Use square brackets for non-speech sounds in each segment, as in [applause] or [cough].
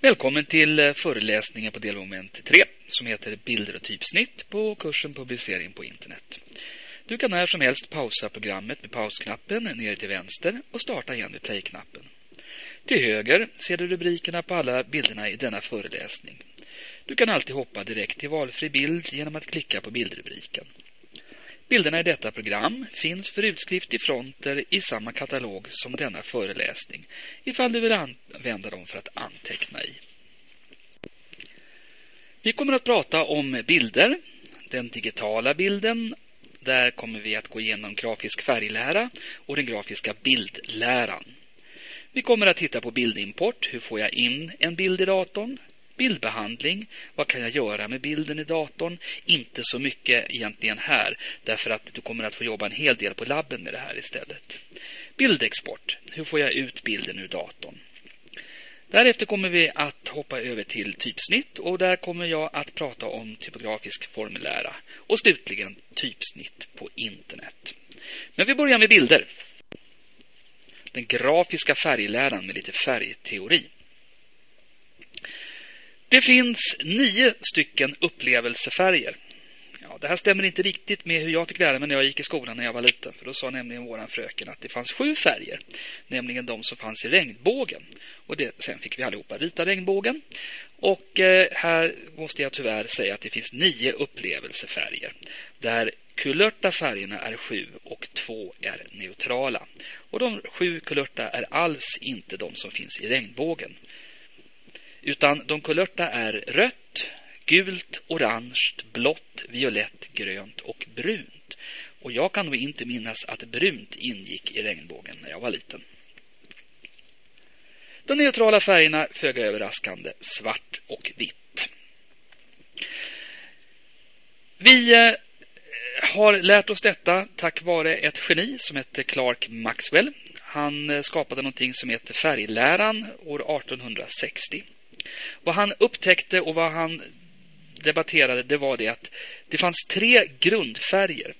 Välkommen till eh, föreläsningen på delmoment 3 som heter Bilder och typsnitt på kursen Publicering på internet. Du kan när som helst pausa programmet med pausknappen ner till vänster och starta igen med play-knappen. Till höger ser du rubrikerna på alla bilderna i denna föreläsning. Du kan alltid hoppa direkt till valfri bild genom att klicka på bildrubriken. Bilderna i detta program finns för utskrift i fronter i samma katalog som denna föreläsning ifall du vill använda dem för att anteckna i. Vi kommer att prata om bilder, den digitala bilden, där kommer vi att gå igenom grafisk färglära och den grafiska bildläran. Vi kommer att titta på bildimport, hur får jag in en bild i datorn? Bildbehandling, vad kan jag göra med bilden i datorn? Inte så mycket egentligen här, därför att du kommer att få jobba en hel del på labben med det här istället. Bildexport, hur får jag ut bilden ur datorn? Därefter kommer vi att hoppa över till typsnitt och där kommer jag att prata om typografisk formlära och slutligen typsnitt på internet. Men vi börjar med bilder. Den grafiska färgläran med lite färgteori. Det finns nio stycken upplevelsefärger. Ja, det här stämmer inte riktigt med hur jag fick lära mig när jag gick i skolan när jag var liten. För då sa nämligen våran fröken att det fanns sju färger. Nämligen de som fanns i regnbågen. Och det, sen fick vi allihopa rita regnbågen. Och eh, här måste jag tyvärr säga att det finns nio upplevelsefärger. Där kulörta färgerna är sju och två är neutrala. Och de sju kulörta är alls inte de som finns i regnbågen. Utan de kulörta är rött, gult, orange, blått, violett, grönt och brunt. Och jag kan nog inte minnas att brunt ingick i regnbågen när jag var liten. De neutrala färgerna, föga överraskande, svart och vitt. Vi eh, har lärt oss detta tack vare ett geni som heter Clark Maxwell. Han eh, skapade någonting som heter färgläran år 1860. Vad han upptäckte och vad han debatterade det var det att det fanns tre grundfärger.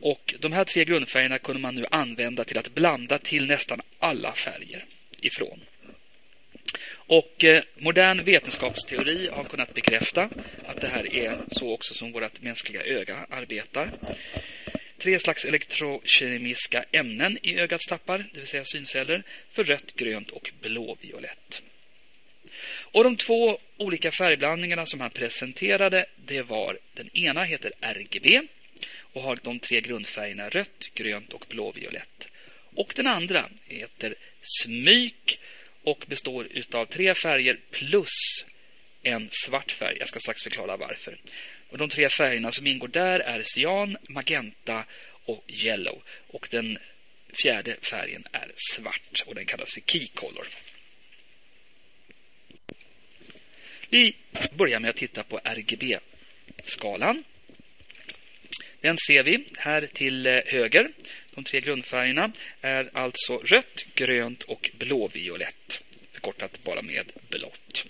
Och de här tre grundfärgerna kunde man nu använda till att blanda till nästan alla färger ifrån. Och eh, modern vetenskapsteori har kunnat bekräfta att det här är så också som vårt mänskliga öga arbetar. Tre slags elektrokemiska ämnen i ögats tappar, det vill säga synceller, för rött, grönt och blåviolett. Och de två olika färgblandningarna som han presenterade, det var den ena heter RGB och har de tre grundfärgerna rött, grönt och blåviolett. Och den andra heter Smyk och består utav tre färger plus en svart färg. Jag ska strax förklara varför. Och de tre färgerna som ingår där är cyan, magenta och yellow. Och den fjärde färgen är svart och den kallas för key color. Vi börjar med att titta på RGB-skalan. Den ser vi här till eh, höger. De tre grundfärgerna är alltså rött, grönt och blåviolett. Förkortat bara med blått.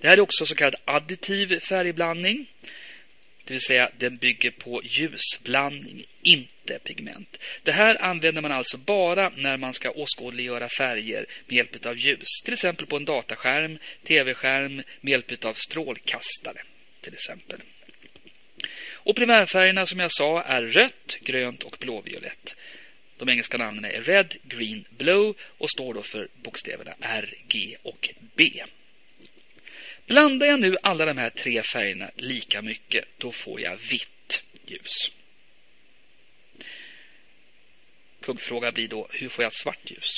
Det här är också så kallad additiv färgblandning. Det vill säga den bygger på ljusblandning, inte pigment. Det här använder man alltså bara när man ska åskådliggöra färger med hjälp av ljus. Till exempel på en dataskärm, tv-skärm med hjälp av strålkastare. till exempel. Och primärfärgerna som jag sa är rött, grönt och blåviolett. De engelska namnen är Red, Green, Blue och står då för bokstäverna R, G och B. Blandar jag nu alla de här tre färgerna lika mycket, då får jag vitt ljus. Kuggfråga blir då, hur får jag svart ljus?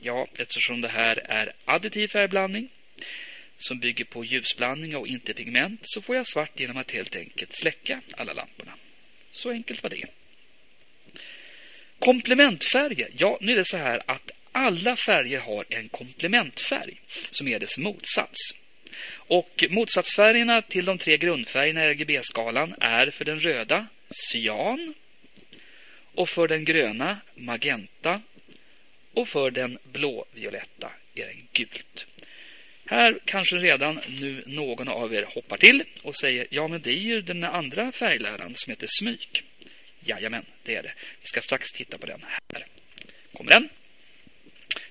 Ja, eftersom det här är additiv färgblandning som bygger på ljusblandning och inte pigment så får jag svart genom att helt enkelt släcka alla lamporna. Så enkelt var det. Komplementfärger. Ja, nu är det så här att alla färger har en komplementfärg som är dess motsats. Och motsatsfärgerna till de tre grundfärgerna i RGB-skalan är för den röda cyan och för den gröna magenta och för den blåvioletta är den gult. Här kanske redan nu någon av er hoppar till och säger ja men det är ju den andra färgläraren som heter smyk. Jajamän, det är det. Vi ska strax titta på den här. Kommer den?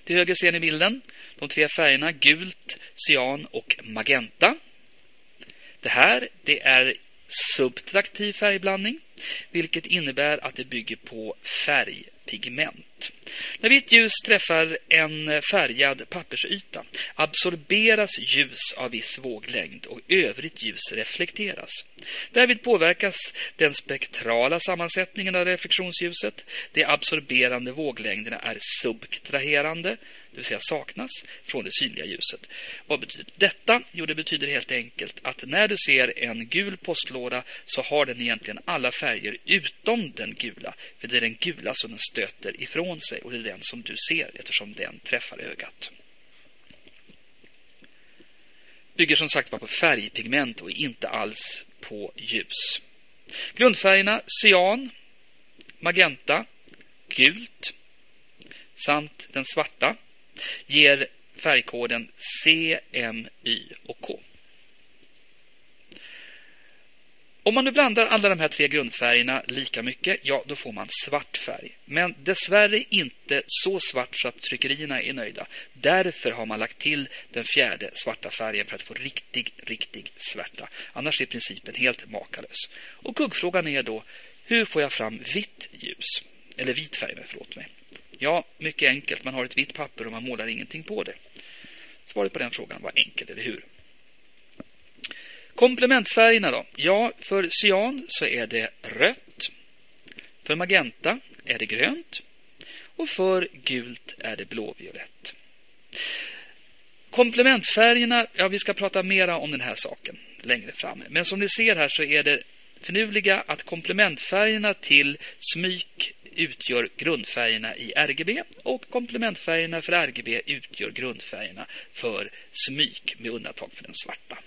Till höger ser ni bilden. De tre färgerna gult, cyan och magenta. Det här det är subtraktiv färgblandning, vilket innebär att det bygger på färgpigment. När vitt ljus träffar en färgad pappersyta absorberas ljus av viss våglängd och övrigt ljus reflekteras. Därvid påverkas den spektrala sammansättningen av reflektionsljuset. De absorberande våglängderna är subtraherande, det vill säga saknas, från det synliga ljuset. Vad betyder detta? Jo, det betyder helt enkelt att när du ser en gul postlåda så har den egentligen alla färger utom den gula. För det är den gula som den stöter ifrån sig och det är den som du ser eftersom den träffar ögat. Bygger som sagt var på färgpigment och inte alls på ljus. Grundfärgerna cyan, magenta, gult samt den svarta ger färgkoden C, och K. Om man nu blandar alla de här tre grundfärgerna lika mycket, ja då får man svart färg. Men dessvärre inte så svart så att tryckerierna är nöjda. Därför har man lagt till den fjärde svarta färgen för att få riktig, riktig svärta. Annars är principen helt makalös. Och kuggfrågan är då, hur får jag fram vitt ljus? Eller vit färg, förlåt mig. Ja, mycket enkelt. Man har ett vitt papper och man målar ingenting på det. Svaret på den frågan var enkelt, eller hur? Komplementfärgerna då? Ja, för cyan så är det rött. För magenta är det grönt. Och för gult är det blåviolett. Komplementfärgerna, ja vi ska prata mera om den här saken längre fram. Men som ni ser här så är det finurliga att komplementfärgerna till smyk utgör grundfärgerna i RGB och komplementfärgerna för RGB utgör grundfärgerna för smyk med undantag för den svarta.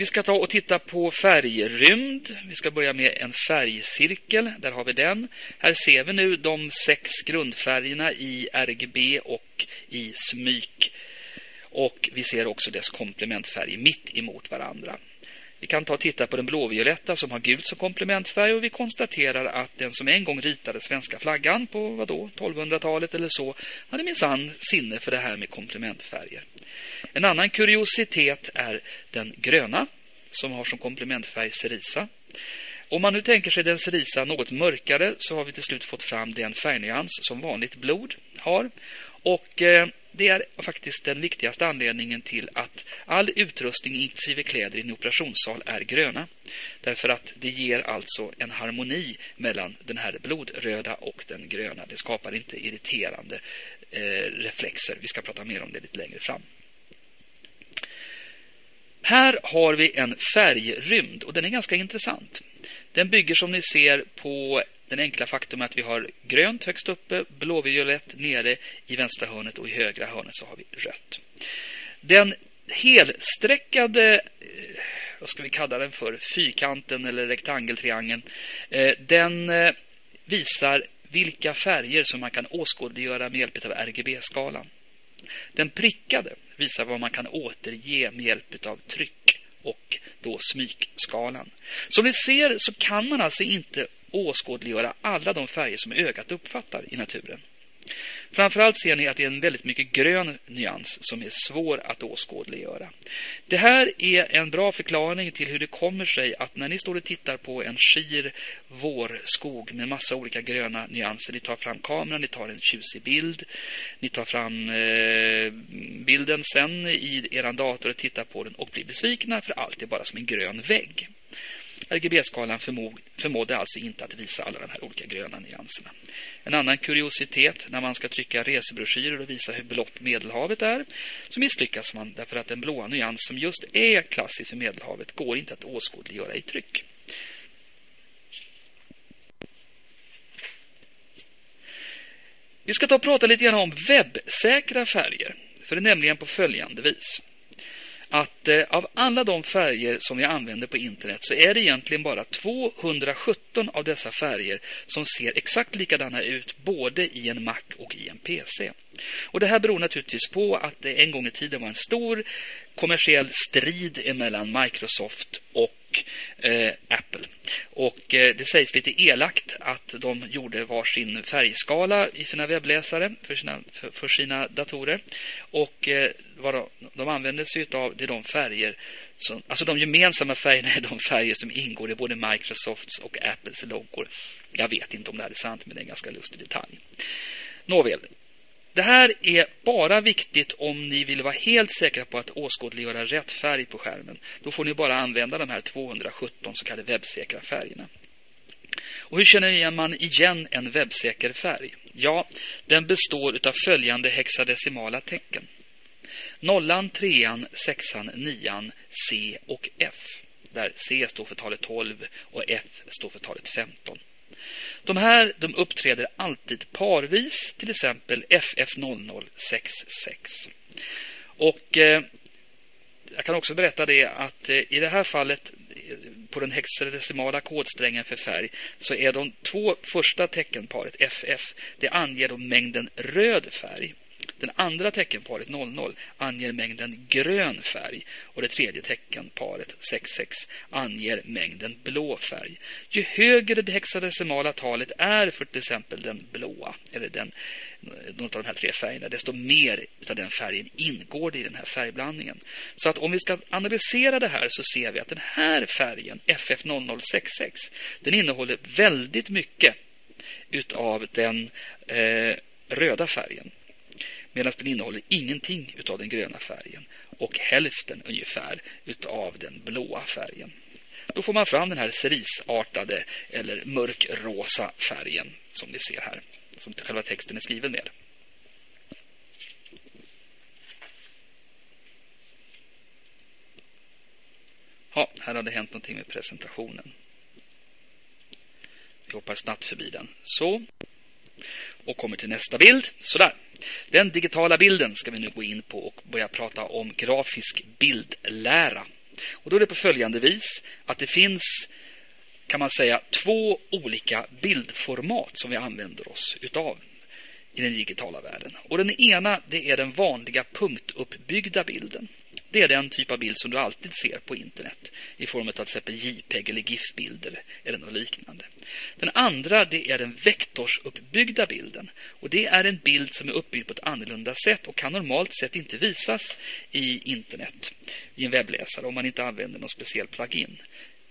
Vi ska ta och titta på färgrymd. Vi ska börja med en färgcirkel. Där har vi den. Här ser vi nu de sex grundfärgerna i RGB och i smyk. Och vi ser också dess komplementfärger mitt emot varandra. Vi kan ta och titta på den blåvioletta som har gult som komplementfärg och vi konstaterar att den som en gång ritade svenska flaggan på vadå, 1200-talet eller så hade minsann sinne för det här med komplementfärger. En annan kuriositet är den gröna som har som komplementfärg cerisa. Om man nu tänker sig den cerisa något mörkare så har vi till slut fått fram den färgnyans som vanligt blod har. Och eh, det är faktiskt den viktigaste anledningen till att all utrustning, inklusive kläder i en operationssal, är gröna. Därför att det ger alltså en harmoni mellan den här blodröda och den gröna. Det skapar inte irriterande eh, reflexer. Vi ska prata mer om det lite längre fram. Här har vi en färgrymd och den är ganska intressant. Den bygger som ni ser på den enkla faktum att vi har grönt högst uppe, blåviolett nere i vänstra hörnet och i högra hörnet så har vi rött. Den helsträckade, eh, vad ska vi kalla den för, fyrkanten eller rektangeltriangeln, eh, den eh, visar vilka färger som man kan åskådliggöra med hjälp av RGB-skalan. Den prickade visar vad man kan återge med hjälp av tryck och då smykskalan. Som ni ser så kan man alltså inte åskådliggöra alla de färger som ögat uppfattar i naturen. Framförallt ser ni att det är en väldigt mycket grön nyans som är svår att åskådliggöra. Det här är en bra förklaring till hur det kommer sig att när ni står och tittar på en skir vårskog med massa olika gröna nyanser, ni tar fram kameran, ni tar en tjusig bild, ni tar fram eh, bilden sen i er dator och tittar på den och blir besvikna för allt är bara som en grön vägg. RGB-skalan förmådde alltså inte att visa alla de här olika gröna nyanserna. En annan kuriositet när man ska trycka resebroschyrer och visa hur blått Medelhavet är så misslyckas man därför att den blåa nyans som just är klassisk för Medelhavet går inte att åskådliggöra i tryck. Vi ska ta och prata lite grann om webbsäkra färger. För det är nämligen på följande vis att eh, av alla de färger som vi använder på internet så är det egentligen bara 217 av dessa färger som ser exakt likadana ut både i en Mac och i en PC. Och Det här beror naturligtvis på att det en gång i tiden var en stor kommersiell strid mellan Microsoft och och eh, Apple. Och eh, det sägs lite elakt att de gjorde varsin färgskala i sina webbläsare för sina, för, för sina datorer. Och eh, de, de använde sig av det de färger som, alltså de gemensamma färgerna är de färger som ingår i både Microsofts och Apples loggor. Jag vet inte om det här är sant, men det är en ganska lustig detalj. Nåväl, det här är bara viktigt om ni vill vara helt säkra på att åskådliggöra rätt färg på skärmen. Då får ni bara använda de här 217 så kallade webbsäkra färgerna. Och hur känner man igen en webbsäker färg? Ja, den består av följande hexadecimala tecken. Nollan, trean, sexan, nian, C och F. Där C står för talet 12 och F står för talet 15. De här de uppträder alltid parvis, till exempel FF0066. Och eh, jag kan också berätta det att eh, i det här fallet eh, på den hexadecimala kodsträngen för färg så är de två första teckenparet FF, det anger då mängden röd färg. Den andra teckenparet 00 anger mängden grön färg och det tredje teckenparet 66 anger mängden blå färg. Ju högre det hexadecimala talet är för till exempel den blåa eller den, någon av de här tre färgerna, desto mer av den färgen ingår det i den här färgblandningen. Så att om vi ska analysera det här så ser vi att den här färgen, FF0066, den innehåller väldigt mycket utav den eh, röda färgen medan den innehåller ingenting av den gröna färgen och hälften ungefär utav den blåa färgen. Då får man fram den här cerisartade eller mörkrosa färgen som ni ser här, som själva texten är skriven med. Ja, här har det hänt någonting med presentationen. Vi hoppar snabbt förbi den. Så. Och kommer till nästa bild. Sådär. Den digitala bilden ska vi nu gå in på och börja prata om grafisk bildlära. Och då är det på följande vis att det finns kan man säga två olika bildformat som vi använder oss utav i den digitala världen. Och den ena det är den vanliga punktuppbyggda bilden. Det är den typ av bild som du alltid ser på internet i form av till exempel JPEG eller GIF-bilder eller något liknande. Den andra det är den vektorsuppbyggda bilden och det är en bild som är uppbyggd på ett annorlunda sätt och kan normalt sett inte visas i internet i en webbläsare om man inte använder någon speciell plugin.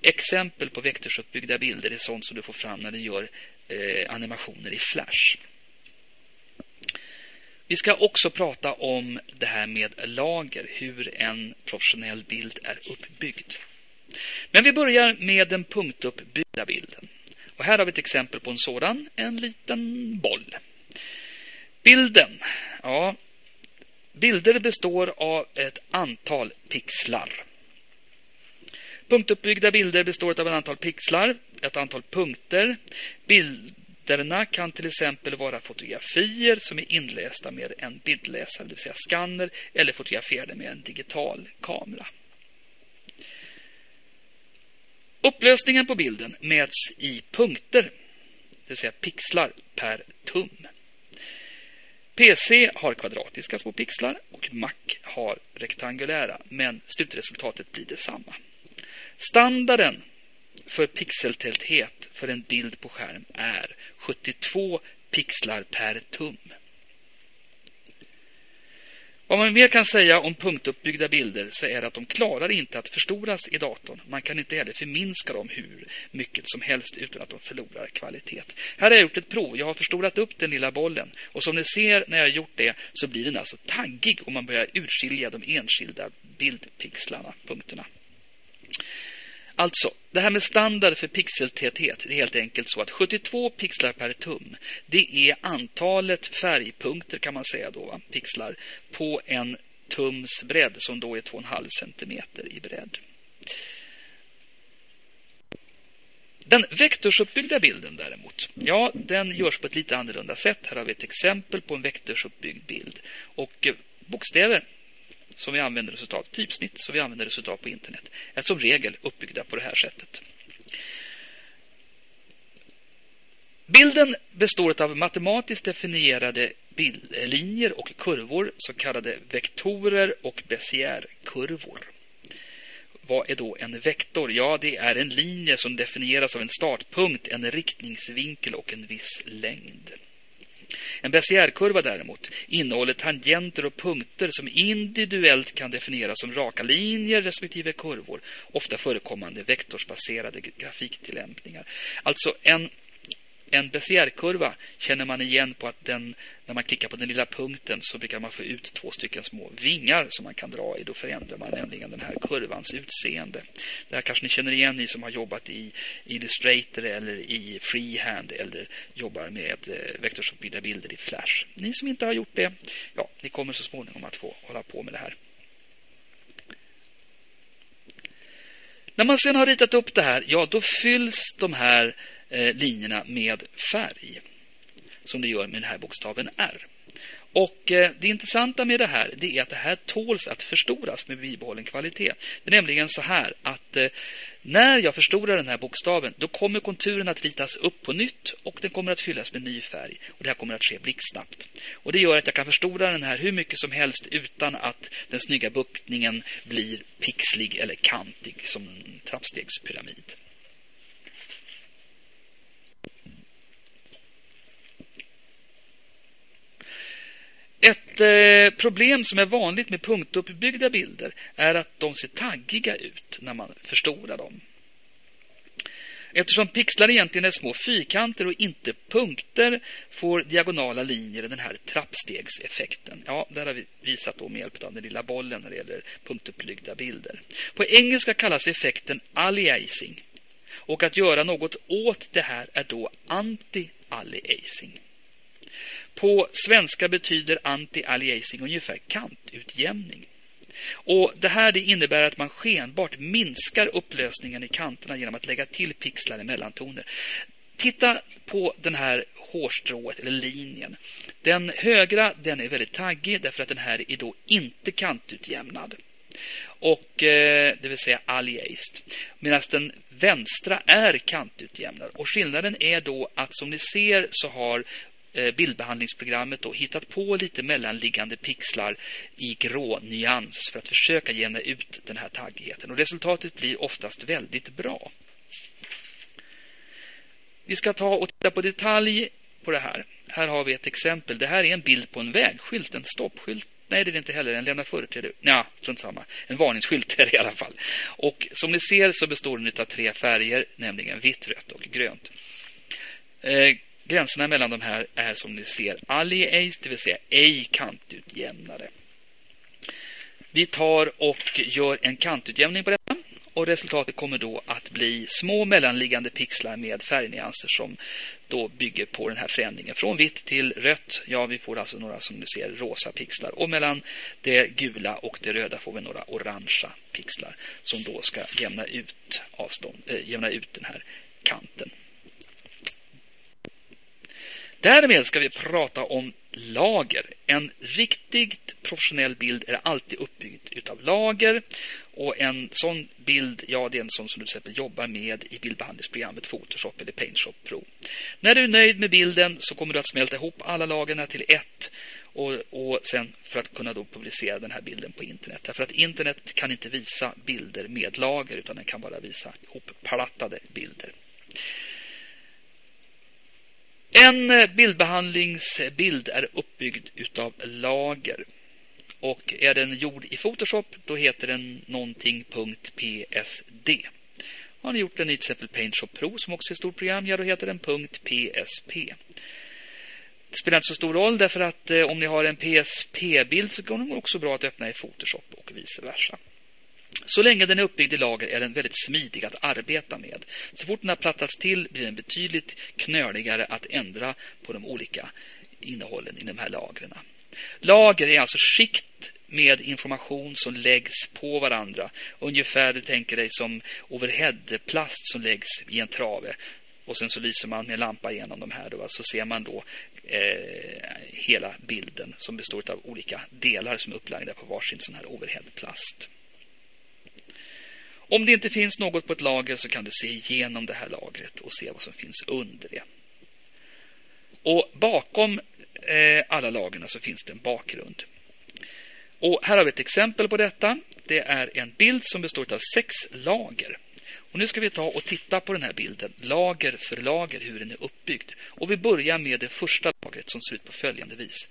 Exempel på vektorsuppbyggda bilder är sånt som du får fram när du gör eh, animationer i Flash. Vi ska också prata om det här med lager, hur en professionell bild är uppbyggd. Men vi börjar med den punktuppbyggda bilden. Och här har vi ett exempel på en sådan, en liten boll. Bilden, ja, bilder består av ett antal pixlar. Punktuppbyggda bilder består av ett antal pixlar, ett antal punkter. Bild, Bilderna kan till exempel vara fotografier som är inlästa med en bildläsare, det vill säga skanner, eller fotograferade med en digital kamera. Upplösningen på bilden mäts i punkter, det vill säga pixlar per tum. PC har kvadratiska små pixlar och Mac har rektangulära, men slutresultatet blir detsamma. Standarden för pixeltäthet för en bild på skärm är 72 pixlar per tum. Vad man mer kan säga om punktuppbyggda bilder så är att de klarar inte att förstoras i datorn. Man kan inte heller förminska dem hur mycket som helst utan att de förlorar kvalitet. Här har jag gjort ett prov. Jag har förstorat upp den lilla bollen och som ni ser när jag har gjort det så blir den alltså taggig om man börjar urskilja de enskilda bildpixlarna, punkterna. Alltså, det här med standard för pixeltäthet det är helt enkelt så att 72 pixlar per tum det är antalet färgpunkter kan man säga då, va? pixlar på en tums bredd som då är 2,5 centimeter i bredd. Den vektorsuppbyggda bilden däremot, ja, den görs på ett lite annorlunda sätt. Här har vi ett exempel på en vektorsuppbyggd bild. Och eh, bokstäver som vi använder oss av, typsnitt som vi använder oss av på internet, är som regel uppbyggda på det här sättet. Bilden består av matematiskt definierade linjer och kurvor, så kallade vektorer och Bézier-kurvor. Vad är då en vektor? Ja, det är en linje som definieras av en startpunkt, en riktningsvinkel och en viss längd. En Bézier-kurva däremot innehåller tangenter och punkter som individuellt kan definieras som raka linjer respektive kurvor, ofta förekommande vektorsbaserade grafiktillämpningar. Alltså en en Bézier-kurva känner man igen på att den, när man klickar på den lilla punkten så brukar man få ut två stycken små vingar som man kan dra i. Då förändrar man nämligen den här kurvans utseende. Det här kanske ni känner igen, ni som har jobbat i Illustrator eller i Freehand eller jobbar med eh, vektorsuppbyggda bilder i Flash. Ni som inte har gjort det, ja, ni kommer så småningom att få hålla på med det här. När man sen har ritat upp det här, ja, då fylls de här Eh, linjerna med färg. Som det gör med den här bokstaven R. Och eh, Det intressanta med det här det är att det här tåls att förstoras med bibehållen kvalitet. Det är nämligen så här att eh, när jag förstorar den här bokstaven då kommer konturen att ritas upp på nytt och den kommer att fyllas med ny färg. Och Det här kommer att ske blixtsnabbt. Och Det gör att jag kan förstora den här hur mycket som helst utan att den snygga buktningen blir pixlig eller kantig som en trappstegspyramid. Ett eh, problem som är vanligt med punktuppbyggda bilder är att de ser taggiga ut när man förstorar dem. Eftersom pixlar egentligen är små fyrkanter och inte punkter får diagonala linjer den här trappstegseffekten. Ja, där har vi visat då med hjälp av den lilla bollen när det gäller punktuppbyggda bilder. På engelska kallas effekten aliasing. Och att göra något åt det här är då anti-aliasing. På svenska betyder anti-aliasing ungefär kantutjämning. Och Det här det innebär att man skenbart minskar upplösningen i kanterna genom att lägga till pixlar i mellantoner. Titta på den här hårstrået eller linjen. Den högra den är väldigt taggig därför att den här är då inte kantutjämnad. Och, eh, det vill säga aliased. Medan den vänstra är kantutjämnad. Och skillnaden är då att som ni ser så har Eh, bildbehandlingsprogrammet då hittat på lite mellanliggande pixlar i grå nyans för att försöka jämna ut den här taggigheten. Och resultatet blir oftast väldigt bra. Vi ska ta och titta på detalj på det här. Här har vi ett exempel. Det här är en bild på en vägskylt, en stoppskylt. Nej, det är det inte heller. En lämna företräde. Nja, strunt samma. En varningsskylt är det i alla fall. Och som ni ser så består den av tre färger, nämligen vitt, rött och grönt. Eh, Gränserna mellan de här är som ni ser alliace, det vill säga ej kantutjämnade. Vi tar och gör en kantutjämning på detta och resultatet kommer då att bli små mellanliggande pixlar med färgnyanser som då bygger på den här förändringen från vitt till rött. Ja, vi får alltså några som ni ser rosa pixlar och mellan det gula och det röda får vi några orangea pixlar som då ska jämna ut avstånd, äh, jämna ut den här kanten. Därmed ska vi prata om lager. En riktigt professionell bild är alltid uppbyggd utav lager. Och en sån bild, ja det är en sån som du till exempel jobbar med i bildbehandlingsprogrammet Photoshop eller PaintShop Pro. När du är nöjd med bilden så kommer du att smälta ihop alla lagren till ett och, och sen för att kunna då publicera den här bilden på internet. Därför att internet kan inte visa bilder med lager utan den kan bara visa ihopplattade bilder. En bildbehandlingsbild är uppbyggd utav lager. Och är den gjord i Photoshop då heter den någonting.psd. Har ni gjort den i till exempel PaintShop Pro som också är ett stort program, ja då heter den .psp. Det spelar inte så stor roll därför att eh, om ni har en PSP-bild så går den också bra att öppna i Photoshop och vice versa. Så länge den är uppbyggd i lager är den väldigt smidig att arbeta med. Så fort den har plattats till blir den betydligt knöligare att ändra på de olika innehållen i de här lagren. Lager är alltså skikt med information som läggs på varandra. Ungefär du tänker dig som overheadplast som läggs i en trave. Och sen så lyser man med lampa igenom de här. Då, så ser man då eh, hela bilden som består av olika delar som är upplagda på varsin sån här overheadplast. Om det inte finns något på ett lager så kan du se igenom det här lagret och se vad som finns under det. Och bakom eh, alla lagren så finns det en bakgrund. Och här har vi ett exempel på detta. det är en bild som består av sex lager. Och nu ska vi ta och titta på den här bilden, lager för lager, hur den är uppbyggd. Och vi börjar med det första lagret som ser ut på följande vis.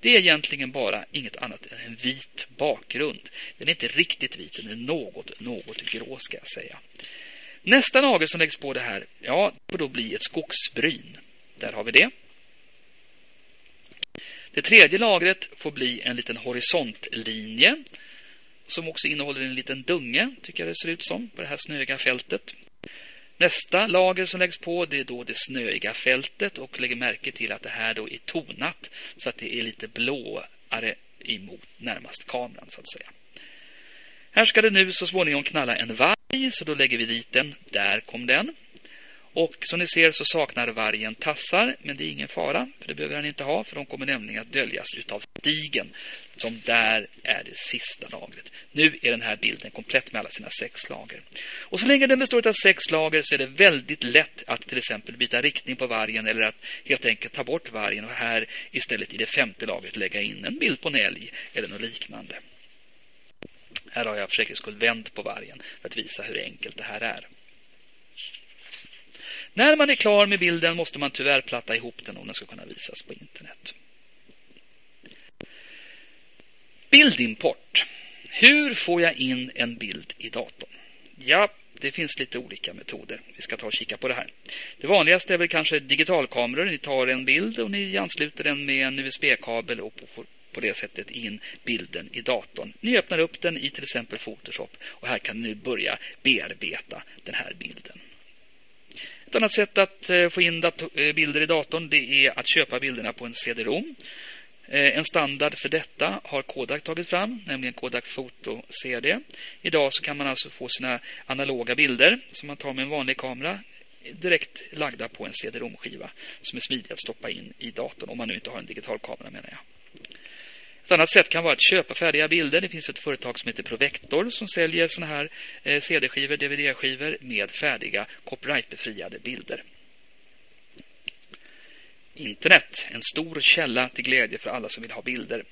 Det är egentligen bara inget annat än en vit bakgrund. Den är inte riktigt vit, den är något, något grå ska jag säga. Nästa lager som läggs på det här, ja, får då bli ett skogsbryn. Där har vi det. Det tredje lagret får bli en liten horisontlinje som också innehåller en liten dunge, tycker jag det ser ut som, på det här snöiga fältet. Nästa lager som läggs på det är då det snöiga fältet och lägger märke till att det här då är tonat så att det är lite blåare emot närmast kameran så att säga. Här ska det nu så småningom knalla en varg så då lägger vi dit den. Där kom den. Och som ni ser så saknar vargen tassar, men det är ingen fara, för det behöver han inte ha, för de kommer nämligen att döljas utav stigen, som där är det sista lagret. Nu är den här bilden komplett med alla sina sex lager. Och så länge den består av sex lager så är det väldigt lätt att till exempel byta riktning på vargen eller att helt enkelt ta bort vargen och här istället i det femte lagret lägga in en bild på en älg eller något liknande. Här har jag för säkerhets skull vänt på vargen för att visa hur enkelt det här är. När man är klar med bilden måste man tyvärr platta ihop den om den ska kunna visas på internet. Bildimport. Hur får jag in en bild i datorn? Ja, det finns lite olika metoder. Vi ska ta och kika på det här. Det vanligaste är väl kanske digitalkameror. Ni tar en bild och ni ansluter den med en USB-kabel och får på det sättet in bilden i datorn. Ni öppnar upp den i till exempel Photoshop och här kan ni börja bearbeta den här bilden. Ett annat sätt att eh, få in eh, bilder i datorn det är att köpa bilderna på en CD-ROM. Eh, en standard för detta har Kodak tagit fram, nämligen Kodak Photo CD. Idag så kan man alltså få sina analoga bilder som man tar med en vanlig kamera direkt lagda på en CD-ROM-skiva som är smidig att stoppa in i datorn om man nu inte har en digital kamera menar jag. Ett annat sätt kan vara att köpa färdiga bilder. Det finns ett företag som heter Provector som säljer såna här eh, CD-skivor, DVD-skivor med färdiga copyrightbefriade bilder. Internet, en stor källa till glädje för alla som vill ha bilder.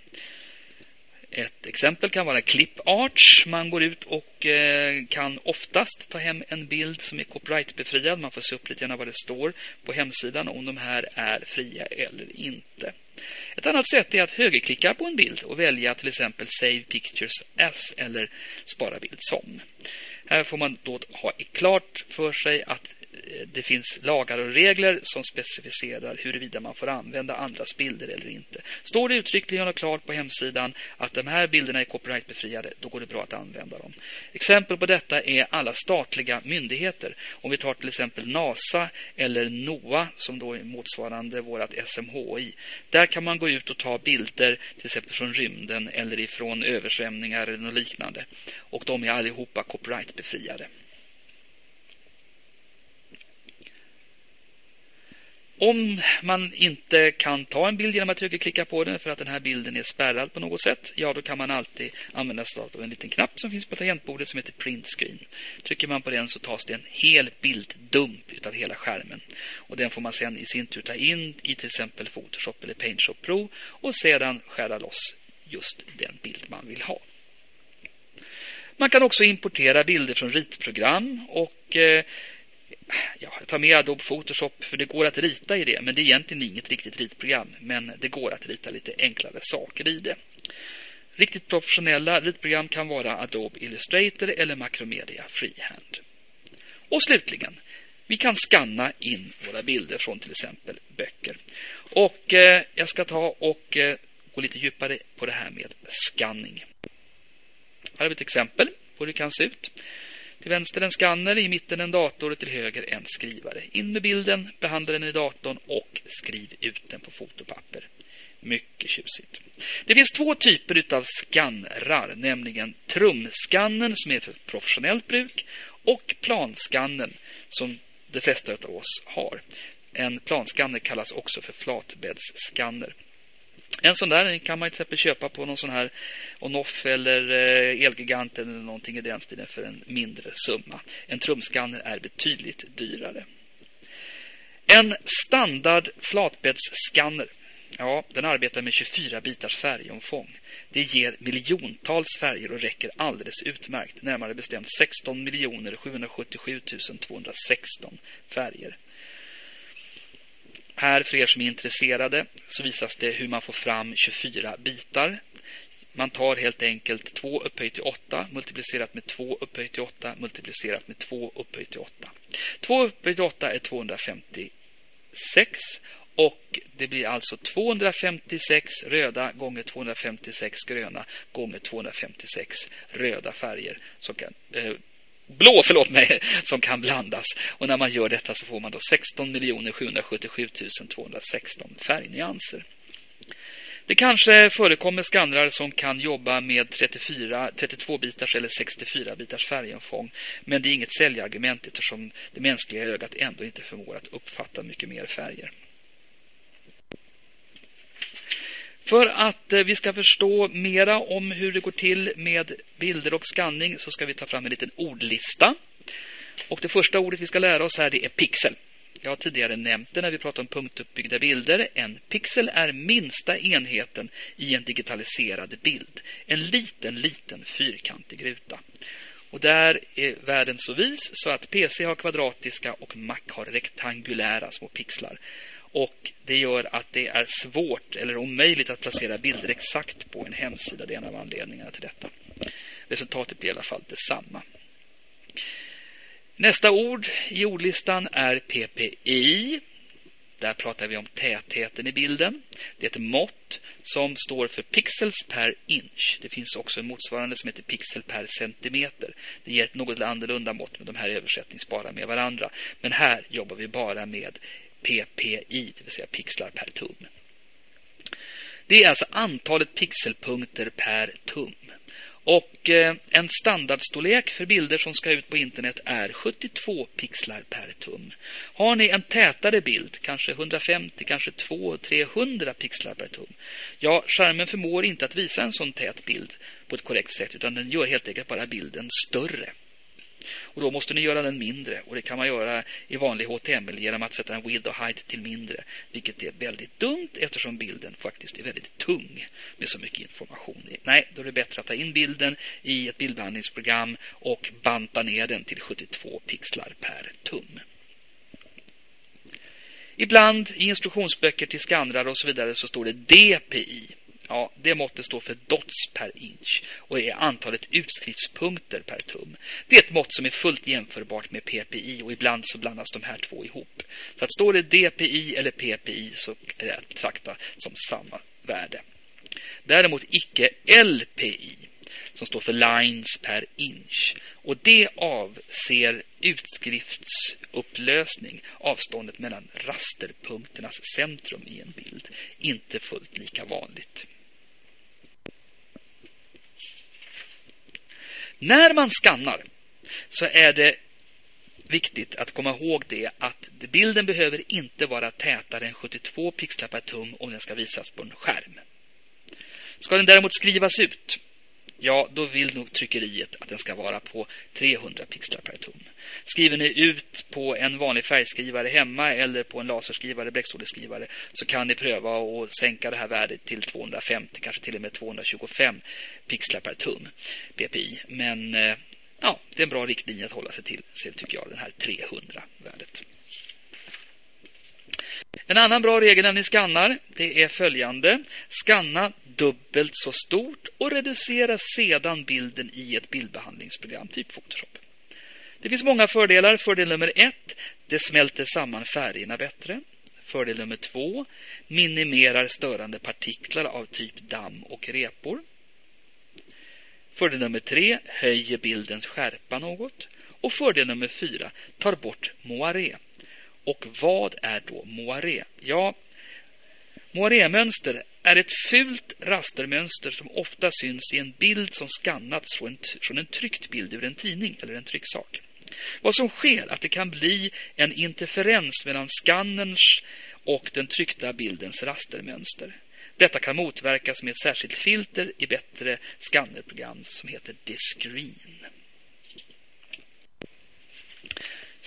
Ett exempel kan vara ClipArts. Man går ut och eh, kan oftast ta hem en bild som är copyrightbefriad. Man får se upp lite grann vad det står på hemsidan om de här är fria eller inte. Ett annat sätt är att högerklicka på en bild och välja till exempel Save Pictures As eller Spara bild som. Här får man då ha klart för sig att det finns lagar och regler som specificerar huruvida man får använda andras bilder eller inte. Står det uttryckligen och klart på hemsidan att de här bilderna är copyrightbefriade, då går det bra att använda dem. Exempel på detta är alla statliga myndigheter. Om vi tar till exempel NASA eller NOA som då är motsvarande vårt SMHI. Där kan man gå ut och ta bilder till exempel från rymden eller ifrån översvämningar eller något liknande. Och de är allihopa copyrightbefriade. Om man inte kan ta en bild genom att högerklicka på den för att den här bilden är spärrad på något sätt, ja då kan man alltid använda sig av en liten knapp som finns på tangentbordet som heter Print Screen. Trycker man på den så tas det en hel bilddump utav hela skärmen. Och den får man sedan i sin tur ta in i till exempel Photoshop eller PaintShop Pro och sedan skära loss just den bild man vill ha. Man kan också importera bilder från ritprogram och eh, ja, jag tar med Adobe Photoshop för det går att rita i det. Men det är egentligen inget riktigt ritprogram. Men det går att rita lite enklare saker i det. Riktigt professionella ritprogram kan vara Adobe Illustrator eller Macromedia Freehand. Och slutligen, vi kan skanna in våra bilder från till exempel böcker. Och eh, jag ska ta och eh, gå lite djupare på det här med skanning. Här har vi ett exempel på hur det kan se ut. Till vänster en skanner, i mitten en dator och till höger en skrivare. In med bilden, behandla den i datorn och skriv ut den på fotopapper. Mycket tjusigt. Det finns två typer av skannrar, nämligen trumskannen som är för professionellt bruk och planskannen som de flesta av oss har. En planskanner kallas också för flatbäddsskanner. En sån där kan man till exempel köpa på någon sån här Onoff eller Elgiganten Elgigant eller någonting i den stilen för en mindre summa. En trumskanner är betydligt dyrare. En standard flatbäddsskanner Ja, den arbetar med 24 bitars färgomfång. Det ger miljontals färger och räcker alldeles utmärkt. Närmare bestämt 16 777 216 färger. Här, för er som är intresserade, så visas det hur man får fram 24 bitar. Man tar helt enkelt 2 upphöjt till 8 multiplicerat med 2 upphöjt till 8 multiplicerat med 2 upphöjt till 8. 2 upphöjt till 8 är 256 och det blir alltså 256 röda gånger 256 gröna gånger 256 röda färger som kan, eh, blå förlåt mig, [laughs] som kan blandas. Och när man gör detta så får man då 16 777 216 färgnyanser. Det kanske förekommer skannrar som kan jobba med 34, 32-bitars eller 64-bitars färgomfång. Men det är inget säljargument eftersom det mänskliga ögat ändå inte förmår att uppfatta mycket mer färger. För att eh, vi ska förstå mera om hur det går till med bilder och skanning så ska vi ta fram en liten ordlista. Och det första ordet vi ska lära oss här det är pixel. Jag har tidigare nämnt det när vi pratade om punktuppbyggda bilder. En pixel är minsta enheten i en digitaliserad bild. En liten, liten fyrkantig ruta. Och där är världen så vis så att PC har kvadratiska och Mac har rektangulära små pixlar. Och det gör att det är svårt eller omöjligt att placera bilder exakt på en hemsida. Det är en av anledningarna till detta. Resultatet blir i alla fall detsamma. Nästa ord i ordlistan är PPI. Där pratar vi om tätheten i bilden. Det är ett mått som står för pixels per inch. Det finns också en motsvarande som heter pixel per centimeter. Det ger ett något annorlunda mått, men de här är översättningsbara med varandra. Men här jobbar vi bara med PPI, det vill säga pixlar per tum. Det är alltså antalet pixelpunkter per tum. Och eh, en standardstorlek för bilder som ska ut på internet är 72 pixlar per tum. Har ni en tätare bild, kanske 150, kanske 200-300 pixlar per tum. Ja, skärmen förmår inte att visa en sån tät bild på ett korrekt sätt utan den gör helt enkelt bara bilden större. Och då måste ni göra den mindre. Och det kan man göra i vanlig HTML genom att sätta en width och height till mindre. Vilket är väldigt dumt eftersom bilden faktiskt är väldigt tung med så mycket information. Nej, då är det bättre att ta in bilden i ett bildbehandlingsprogram och banta ner den till 72 pixlar per tum. Ibland i instruktionsböcker till skannrar och så vidare så står det DPI. Ja, det måttet står för dots per inch och är antalet utskriftspunkter per tum. Det är ett mått som är fullt jämförbart med PPI och ibland så blandas de här två ihop. Så att står det DPI eller PPI så är det att betrakta som samma värde. Däremot icke LPI som står för lines per inch. Och det avser utskriftsupplösning, avståndet mellan rasterpunkternas centrum i en bild. Inte fullt lika vanligt. När man skannar så är det viktigt att komma ihåg det att bilden behöver inte vara tätare än 72 pixlar per tum om den ska visas på en skärm. Ska den däremot skrivas ut, ja då vill nog tryckeriet att den ska vara på 300 pixlar per tum. Skriver ni ut på en vanlig färgskrivare hemma eller på en laserskrivare, bläckståleskrivare så kan ni pröva att sänka det här värdet till 250, kanske till och med 225 pixlar per tum PPI. Men eh, ja, det är en bra riktlinje att hålla sig till, tycker jag, den här 300-värdet. En annan bra regel när ni skannar det är följande. Skanna dubbelt så stort och reducera sedan bilden i ett bildbehandlingsprogram, typ Photoshop. Det finns många fördelar. Fördel nummer ett, det smälter samman färgerna bättre. Fördel nummer två, minimerar störande partiklar av typ damm och repor. Fördel nummer tre, höjer bildens skärpa något. Och fördel nummer fyra, tar bort moiré. Och vad är då moiré? Ja, moiré-mönster är ett fult rastermönster som ofta syns i en bild som skannats från en, från en tryckt bild ur en tidning eller en trycksak. Vad som sker är att det kan bli en interferens mellan skannerns och den tryckta bildens rastermönster. Detta kan motverkas med ett särskilt filter i bättre skannerprogram som heter Discreen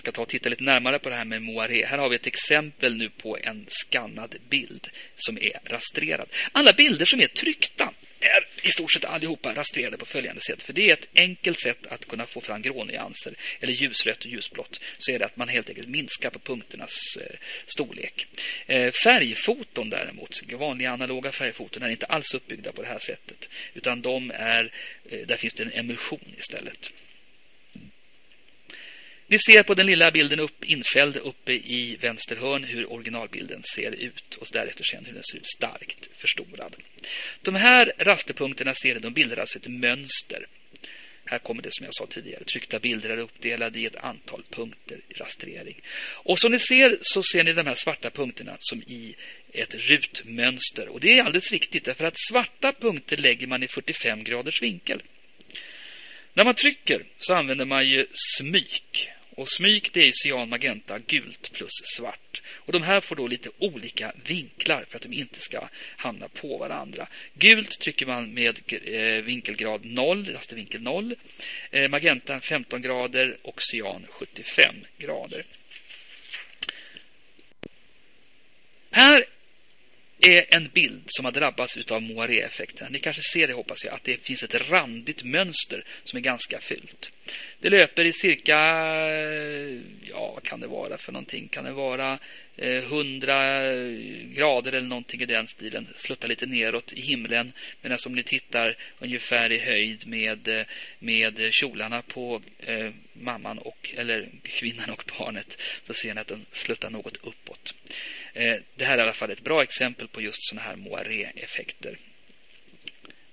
ska ta och titta lite närmare på det här med moiré. Här har vi ett exempel nu på en skannad bild som är rastrerad. Alla bilder som är tryckta är i stort sett allihopa rastrerade på följande sätt. För det är ett enkelt sätt att kunna få fram grånyanser eller ljusrött och ljusblått. Så är det att man helt enkelt minskar på punkternas eh, storlek. Eh, färgfoton däremot, vanliga analoga färgfoton, är inte alls uppbyggda på det här sättet. Utan de är, eh, där finns det en emulsion istället. Ni ser på den lilla bilden upp, infälld uppe i vänster hörn hur originalbilden ser ut och därefter sen hur den ser ut starkt förstorad. De här rasterpunkterna ser ni, de bildar alltså ett mönster. Här kommer det som jag sa tidigare. Tryckta bilder är uppdelade i ett antal punkter i rastrering. Och som ni ser så ser ni de här svarta punkterna som i ett rutmönster. Och det är alldeles riktigt därför att svarta punkter lägger man i 45 graders vinkel. När man trycker så använder man ju smyk. Och smyk det är cyan, magenta, gult plus svart. Och de här får då lite olika vinklar för att de inte ska hamna på varandra. Gult trycker man med eh, vinkelgrad 0, rastervinkel 0. Eh, magenta 15 grader och cyan 75 grader. Här är en bild som har drabbats av moiré-effekten. Ni kanske ser det, hoppas jag, att det finns ett randigt mönster som är ganska fult. Det löper i cirka, ja, vad kan det vara för någonting? Kan det vara eh, 100 eh, grader eller någonting i den stilen. Sluttar lite neråt i himlen. Medan om ni tittar ungefär i höjd med, eh, med kjolarna på eh, mamman och, eller kvinnan och barnet så ser ni att den sluttar något uppåt. Eh, det här är i alla fall ett bra exempel på just sådana här moiré-effekter.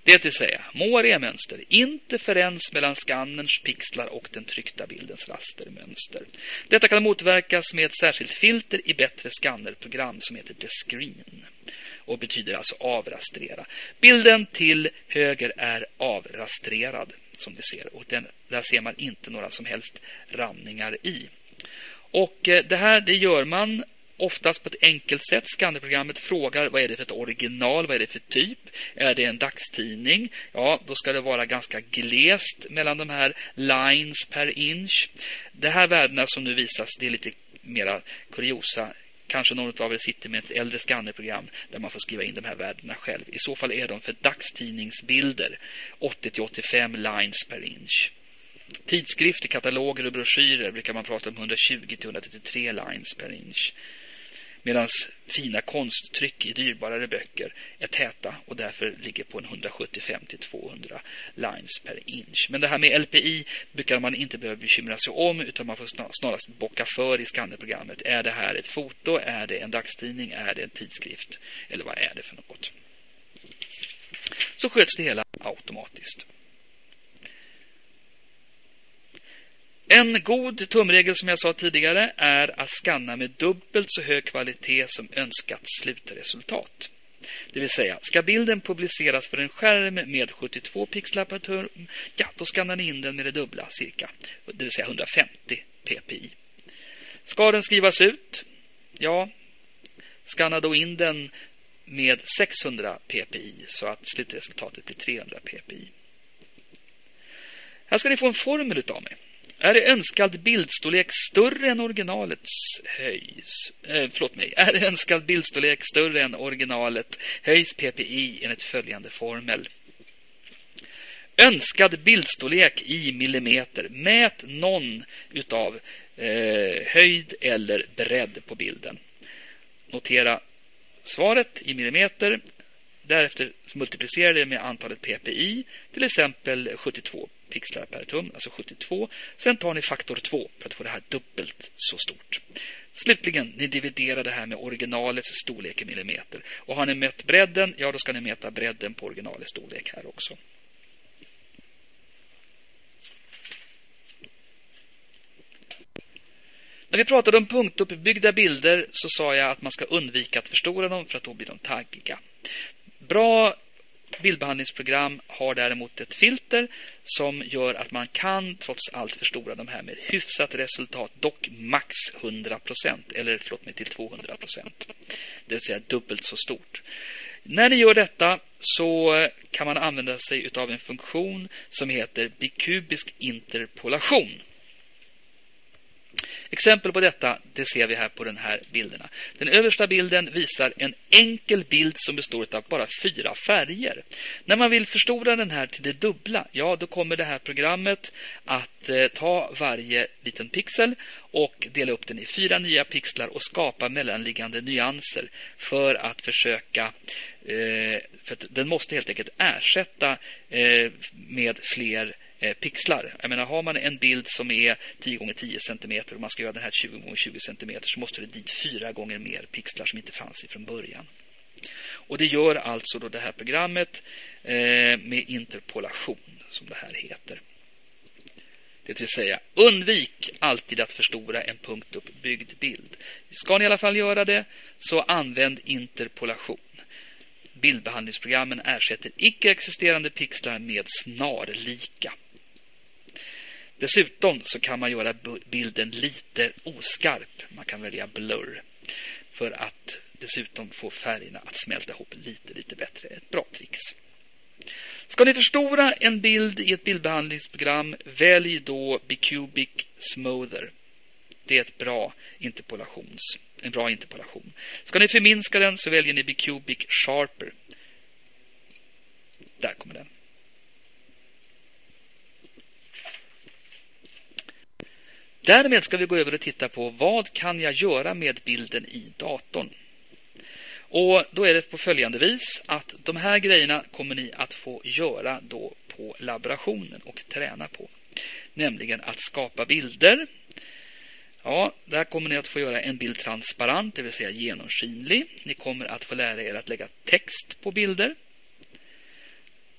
Det vill säga, moiré-mönster, interferens mellan skannerns pixlar och den tryckta bildens rastermönster. Detta kan motverkas med ett särskilt filter i bättre skannerprogram som heter The Screen och betyder alltså avrastrera. Bilden till höger är avrastrerad som ni ser och den, där ser man inte några som helst ranningar i. Och eh, det här det gör man oftast på ett enkelt sätt. Skannerprogrammet frågar vad är det för ett original, vad är det för typ? Är det en dagstidning? Ja, då ska det vara ganska glest mellan de här lines per inch. De här värdena som nu visas, det är lite mera kuriosa. Kanske någon av er sitter med ett äldre skannerprogram där man får skriva in de här värdena själv. I så fall är de för dagstidningsbilder 80-85 lines per inch. Tidskrifter, kataloger och broschyrer brukar man prata om 120-133 lines per inch. Medan fina konsttryck i dyrbarare böcker är täta och därför ligger på en 175-200 lines per inch. Men det här med LPI brukar man inte behöva bekymra sig om utan man får snarast bocka för i skannerprogrammet. Är det här ett foto? Är det en dagstidning? Är det en tidskrift? Eller vad är det för något? Så sköts det hela automatiskt. En god tumregel som jag sa tidigare är att skanna med dubbelt så hög kvalitet som önskat slutresultat. Det vill säga, ska bilden publiceras för en skärm med 72 pixlar per tum, ja, då skannar ni in den med det dubbla cirka, det vill säga 150 ppi. Ska den skrivas ut? Ja, skanna då in den med 600 ppi så att slutresultatet blir 300 ppi. Här ska ni få en formel utav mig. Är önskad bildstorlek större än originalets höjs? Eh, förlåt mig. Är önskad bildstorlek större än originalet höjs PPI enligt följande formel. Önskad bildstorlek i millimeter. Mät någon utav eh, höjd eller bredd på bilden. Notera svaret i millimeter. Därefter multiplicera det med antalet PPI, till exempel 72 pixlar per tum, alltså 72. Sen tar ni faktor 2 för att få det här dubbelt så stort. Slutligen, ni dividerar det här med originalets storlek i millimeter. Och har ni mätt bredden, ja då ska ni mäta bredden på originalets storlek här också. När vi pratade om punktuppbyggda bilder så sa jag att man ska undvika att förstora dem för att då blir de taggiga. Bra Bildbehandlingsprogram har däremot ett filter som gör att man kan trots allt förstora de här med hyfsat resultat, dock max 100% eller förlåt mig till 200%. Det vill säga dubbelt så stort. När ni gör detta så kan man använda sig av en funktion som heter bikubisk interpolation. Exempel på detta det ser vi här på den här bilderna. Den översta bilden visar en enkel bild som består av bara fyra färger. När man vill förstora den här till det dubbla, ja då kommer det här programmet att eh, ta varje liten pixel och dela upp den i fyra nya pixlar och skapa mellanliggande nyanser för att försöka eh, för att den måste helt enkelt ersätta eh, med fler eh, Eh, pixlar. Jag menar, har man en bild som är 10 gånger 10 cm och man ska göra den här 20 gånger 20 cm så måste det dit fyra gånger mer pixlar som inte fanns från början. Och det gör alltså då det här programmet eh, med interpolation som det här heter. Det vill säga, undvik alltid att förstora en punktuppbyggd bild. Ska ni i alla fall göra det, så använd interpolation. Bildbehandlingsprogrammen ersätter icke-existerande pixlar med snarlika. Dessutom så kan man göra bilden lite oskarp. Man kan välja blur för att dessutom få färgerna att smälta ihop lite, lite bättre. Ett bra trix. Ska ni förstora en bild i ett bildbehandlingsprogram, välj då Bicubic Smoother. Det är ett bra interpolations, en bra interpolation. Ska ni förminska den så väljer ni Bicubic Sharper. Där kommer den. Därmed ska vi gå över och titta på vad kan jag göra med bilden i datorn. Och då är det på följande vis att de här grejerna kommer ni att få göra då på laborationen och träna på. Nämligen att skapa bilder. Ja, där kommer ni att få göra en bild transparent, det vill säga genomskinlig. Ni kommer att få lära er att lägga text på bilder.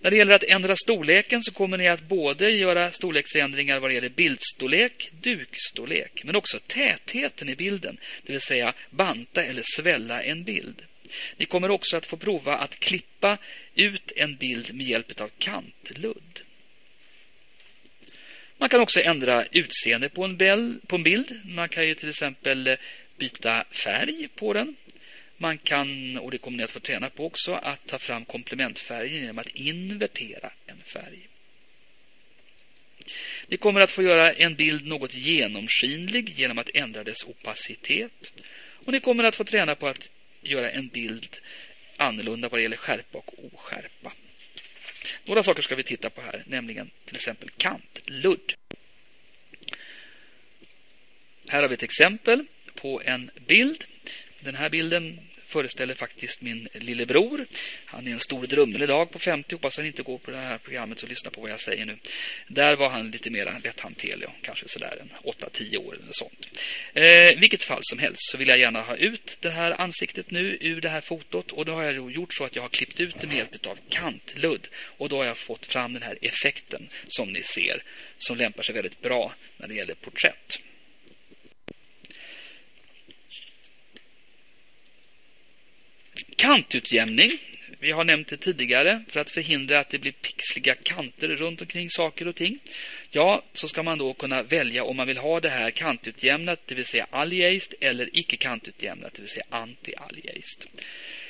När det gäller att ändra storleken så kommer ni att både göra storleksändringar vad det gäller bildstorlek, dukstorlek, men också tätheten i bilden, det vill säga banta eller svälla en bild. Ni kommer också att få prova att klippa ut en bild med hjälp av kantludd. Man kan också ändra utseende på en, bild. Man kan ju till exempel byta färg på den. Man kan, och det kommer ni att få träna på också, att ta fram komplementfärger genom att invertera en färg. Ni kommer att få göra en bild något genomskinlig genom att ändra dess opacitet. Och ni kommer att få träna på att göra en bild annorlunda vad det gäller skärpa och oskärpa. Några saker ska vi titta på här, nämligen till exempel kantludd. Här har vi ett exempel på en bild. Den här bilden föreställer faktiskt min lillebror. Han är en stor drummel idag på 50. Hoppas han inte går på det här programmet och lyssnar på vad jag säger nu. Där var han lite mer lätthanterlig, kanske sådär en 8-10 år eller sånt. Eh, vilket fall som helst så vill jag gärna ha ut det här ansiktet nu ur det här fotot. Och då har jag gjort så att jag har klippt ut det med hjälp av kantludd. Och då har jag fått fram den här effekten som ni ser. Som lämpar sig väldigt bra när det gäller porträtt. Kantutjämning. Vi har nämnt det tidigare för att förhindra att det blir pixliga kanter runt omkring saker och ting. Ja, så ska man då kunna välja om man vill ha det här kantutjämnat, det vill säga aliased, eller icke kantutjämnat, det vill säga anti-aliased.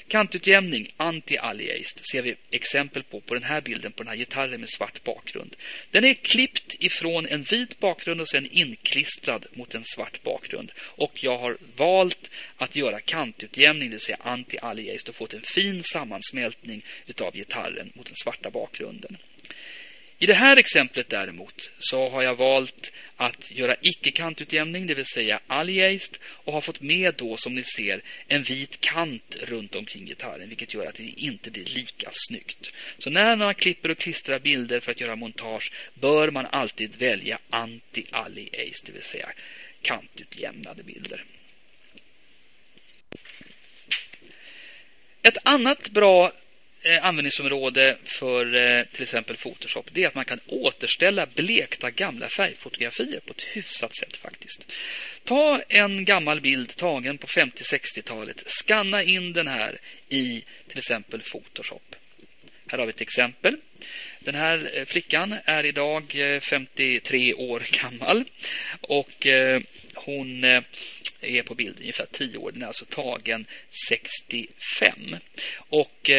Kantutjämning, anti-aliased, ser vi exempel på på den här bilden på den här gitarren med svart bakgrund. Den är klippt ifrån en vit bakgrund och sen inklistrad mot en svart bakgrund. Och jag har valt att göra kantutjämning, det vill säga anti-aliased och fått en fin sammansmältning utav gitarren mot den svarta bakgrunden. I det här exemplet däremot så har jag valt att göra icke-kantutjämning, det vill säga aliased, och har fått med då som ni ser en vit kant runt omkring gitarren, vilket gör att det inte blir lika snyggt. Så när man klipper och klistrar bilder för att göra montage bör man alltid välja anti-aliased, det vill säga kantutjämnade bilder. Ett annat bra Eh, användningsområde för eh, till exempel Photoshop det är att man kan återställa blekta gamla färgfotografier på ett hyfsat sätt faktiskt. Ta en gammal bild tagen på 50-60-talet, skanna in den här i till exempel Photoshop. Här har vi ett exempel. Den här eh, flickan är idag 53 år gammal och hon är på bild ungefär 10 år. Den är alltså tagen 65. Och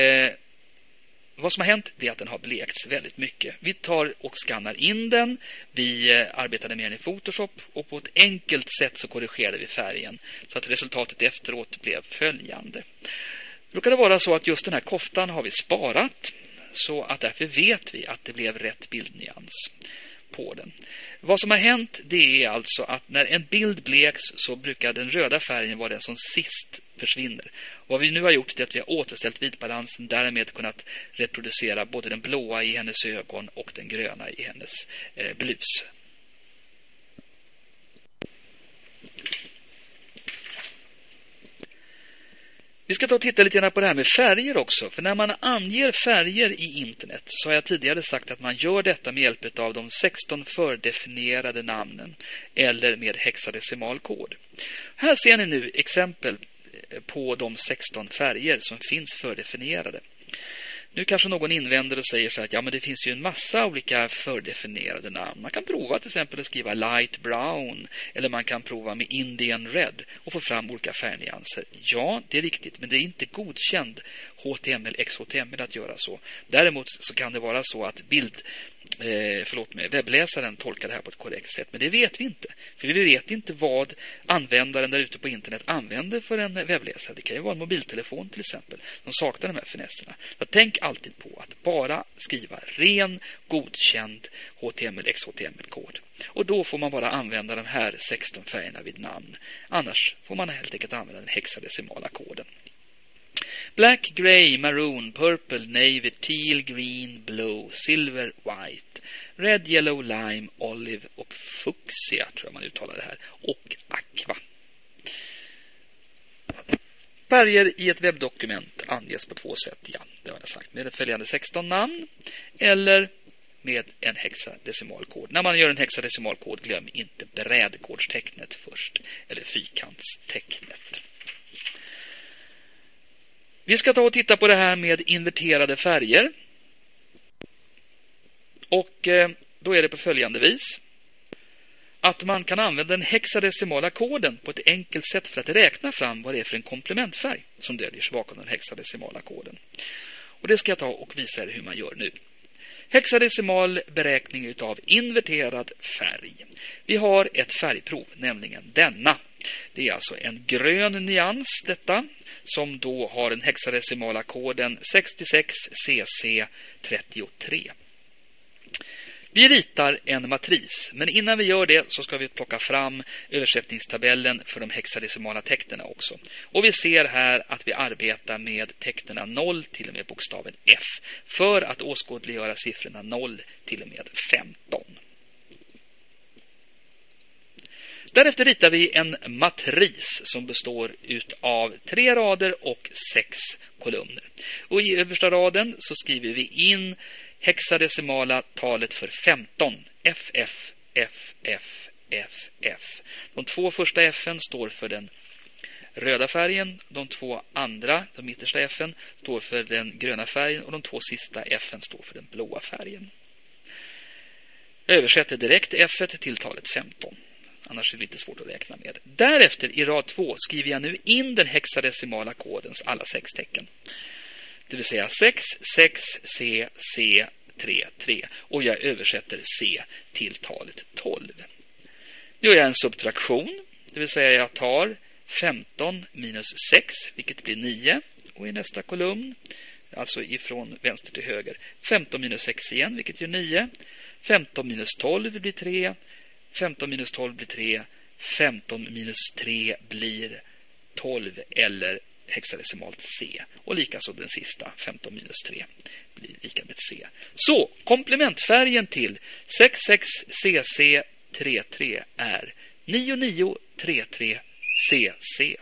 vad som har hänt är att den har blekts väldigt mycket. Vi tar och skannar in den. Vi eh, arbetade med den i Photoshop och på ett enkelt sätt så korrigerade vi färgen så att resultatet efteråt blev följande. Det brukar det vara så att just den här koftan har vi sparat så att därför vet vi att det blev rätt bildnyans på den. Vad som har hänt det är alltså att när en bild bleks så brukar den röda färgen vara den som sist försvinner. Vad vi nu har gjort är att vi har återställt vitbalansen därmed kunnat reproducera både den blåa i hennes ögon och den gröna i hennes eh, blus. Vi ska ta och titta lite grann på det här med färger också. För när man anger färger i internet så har jag tidigare sagt att man gör detta med hjälp av de 16 fördefinierade namnen eller med hexadecimal kod. Här ser ni nu exempel på de 16 färger som finns fördefinierade. Nu kanske någon invänder och säger så att ja, men det finns ju en massa olika fördefinierade namn. Man kan prova till exempel att skriva light brown eller man kan prova med Indian red och få fram olika färgnyanser. Ja, det är riktigt, men det är inte godkänd HTML, XHTML att göra så. Däremot så kan det vara så att bild eh, förlåt mig, webbläsaren tolkar det här på ett korrekt sätt. Men det vet vi inte. För vi vet inte vad användaren där ute på internet använder för en webbläsare. Det kan ju vara en mobiltelefon till exempel. som saknar de här finesserna. Så tänk alltid på att bara skriva ren, godkänd HTML, XHTML-kod. Och då får man bara använda de här 16 färgerna vid namn. Annars får man helt enkelt använda den hexadecimala koden. Black, grey, maroon, purple, navy, teal, green, blue, silver, white, red, yellow, lime, olive och fuchsia tror jag man uttalar det här. Och aqua. Färger i ett webbdokument anges på två sätt. Ja, det har jag sagt. Med följande 16 namn eller med en hexadecimalkod. När man gör en hexadecimalkod, glöm inte brädkodstecknet först eller fyrkantstecknet. Vi ska ta och titta på det här med inverterade färger. Och eh, då är det på följande vis. Att man kan använda den hexadecimala koden på ett enkelt sätt för att räkna fram vad det är för en komplementfärg som döljer sig bakom den hexadecimala koden. Och det ska jag ta och visa er hur man gör nu. Hexadecimal beräkning utav inverterad färg. Vi har ett färgprov, nämligen denna. Det är alltså en grön nyans detta som då har den hexadecimala koden 66CC33. Vi ritar en matris, men innan vi gör det så ska vi plocka fram översättningstabellen för de hexadecimala tecknen också. Och vi ser här att vi arbetar med tecknen 0 till och med bokstaven F för att åskådliggöra siffrorna 0 till och med 15. Därefter ritar vi en matris som består av tre rader och sex kolumner. Och I översta raden så skriver vi in hexadecimala talet för 15. FF, FF, FF. De två första F står för den röda färgen. De två andra, de mittersta F står för den gröna färgen och de två sista F står för den blåa färgen. Jag översätter direkt F till talet 15. Annars är det lite svårt att räkna med. Därefter i rad 2 skriver jag nu in den hexadecimala kodens alla sex tecken. Det vill säga 6, 6, C, C, 3, 3. Och jag översätter C till talet 12. Nu gör jag en subtraktion. Det vill säga jag tar 15 minus 6, vilket blir 9. Och i nästa kolumn, alltså ifrån vänster till höger, 15 minus 6 igen, vilket gör 9. 15 minus 12 blir 3. 15 minus 12 blir 3. 15 minus 3 blir 12 eller hexadecimalt C. Och likaså den sista, 15 minus 3, blir lika med C. Så, komplementfärgen till 66CC33 är 9933CC.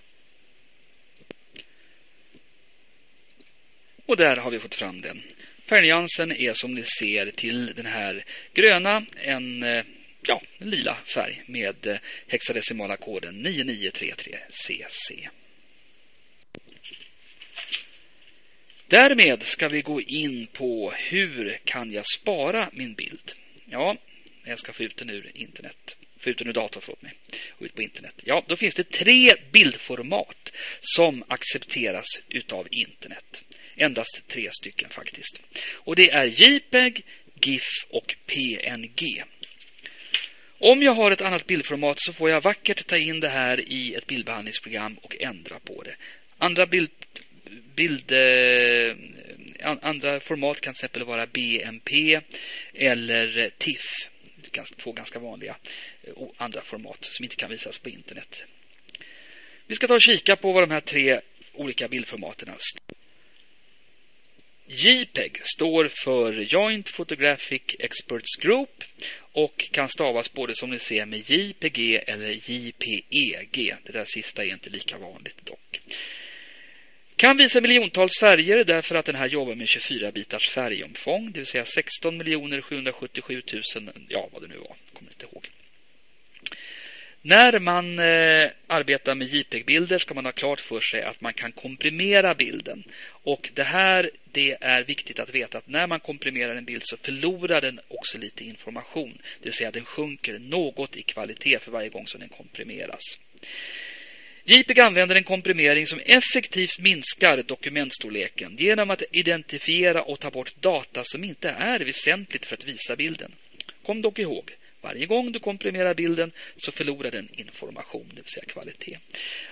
Och där har vi fått fram den. Färgnyansen är som ni ser till den här gröna en eh, ja, en lila färg med eh, hexadecimala koden 9933CC. Därmed ska vi gå in på hur kan jag spara min bild? Ja, jag ska få ut den ur internet. Få ut den ur datorn, förlåt mig. Och ut på internet. Ja, då finns det tre bildformat som accepteras utav internet. Endast tre stycken faktiskt. Och det är JPEG, GIF och PNG. Om jag har ett annat bildformat så får jag vackert ta in det här i ett bildbehandlingsprogram och ändra på det. Andra bild, bild eh, andra format kan till exempel vara BMP eller TIFF. Två ganska vanliga eh, och andra format som inte kan visas på internet. Vi ska ta och kika på vad de här tre olika bildformaten står. JPEG står för Joint Photographic Experts Group och kan stavas både som ni ser med JPG eller JPEG. Det där sista är inte lika vanligt dock. Kan visa miljontals färger därför att den här jobbar med 24 bitars färgomfång, det vill säga 16 777 000, ja vad det nu var, kommer inte ihåg. När man eh, arbetar med JPEG-bilder ska man ha klart för sig att man kan komprimera bilden. Och det här det är viktigt att veta att när man komprimerar en bild så förlorar den också lite information. Det vill säga den sjunker något i kvalitet för varje gång som den komprimeras. JPEG använder en komprimering som effektivt minskar dokumentstorleken genom att identifiera och ta bort data som inte är väsentligt för att visa bilden. Kom dock ihåg, varje gång du komprimerar bilden så förlorar den information, det vill säga kvalitet.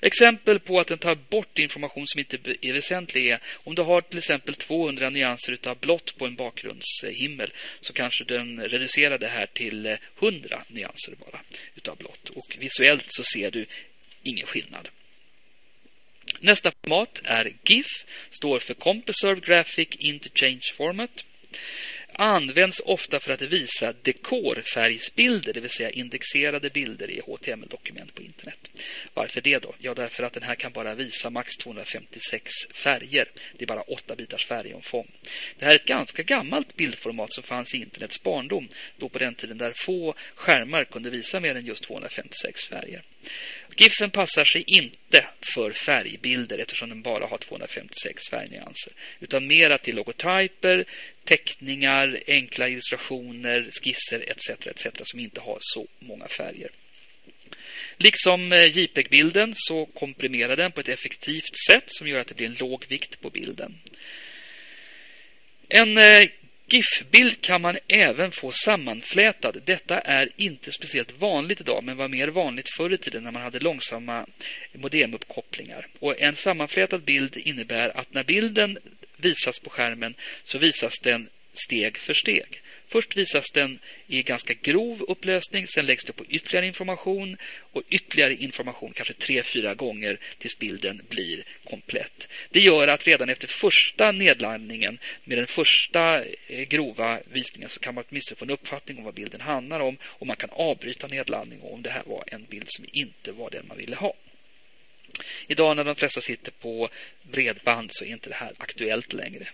Exempel på att den tar bort information som inte är väsentlig är om du har till exempel 200 nyanser av blått på en bakgrundshimmel så kanske den reducerar det här till eh, 100 nyanser bara utav blått. Och visuellt så ser du ingen skillnad. Nästa format är GIF, står för Compreserve Graphic Interchange Format används ofta för att visa dekorfärgsbilder, det vill säga indexerade bilder i HTML-dokument på internet. Varför det då? Ja, därför att den här kan bara visa max 256 färger. Det är bara 8 bitars färgomfång. Det här är ett ganska gammalt bildformat som fanns i internets barndom, då på den tiden där få skärmar kunde visa mer än just 256 färger. Giffen passar sig inte för färgbilder eftersom den bara har 256 färgnyanser. Utan mera till logotyper, teckningar, enkla illustrationer, skisser etc. etc. som inte har så många färger. Liksom eh, JPEG-bilden så komprimerar den på ett effektivt sätt som gör att det blir en låg vikt på bilden. En eh, GIF-bild kan man även få sammanflätad. Detta är inte speciellt vanligt idag men var mer vanligt förr i tiden när man hade långsamma modemuppkopplingar. Och en sammanflätad bild innebär att när bilden visas på skärmen så visas den steg för steg. Först visas den i ganska grov upplösning, sen läggs det på ytterligare information och ytterligare information, kanske tre, fyra gånger tills bilden blir komplett. Det gör att redan efter första nedladdningen med den första eh, grova visningen så kan man åtminstone få en uppfattning om vad bilden handlar om och man kan avbryta nedladdningen om det här var en bild som inte var den man ville ha. Idag när de flesta sitter på bredband så är inte det här aktuellt längre.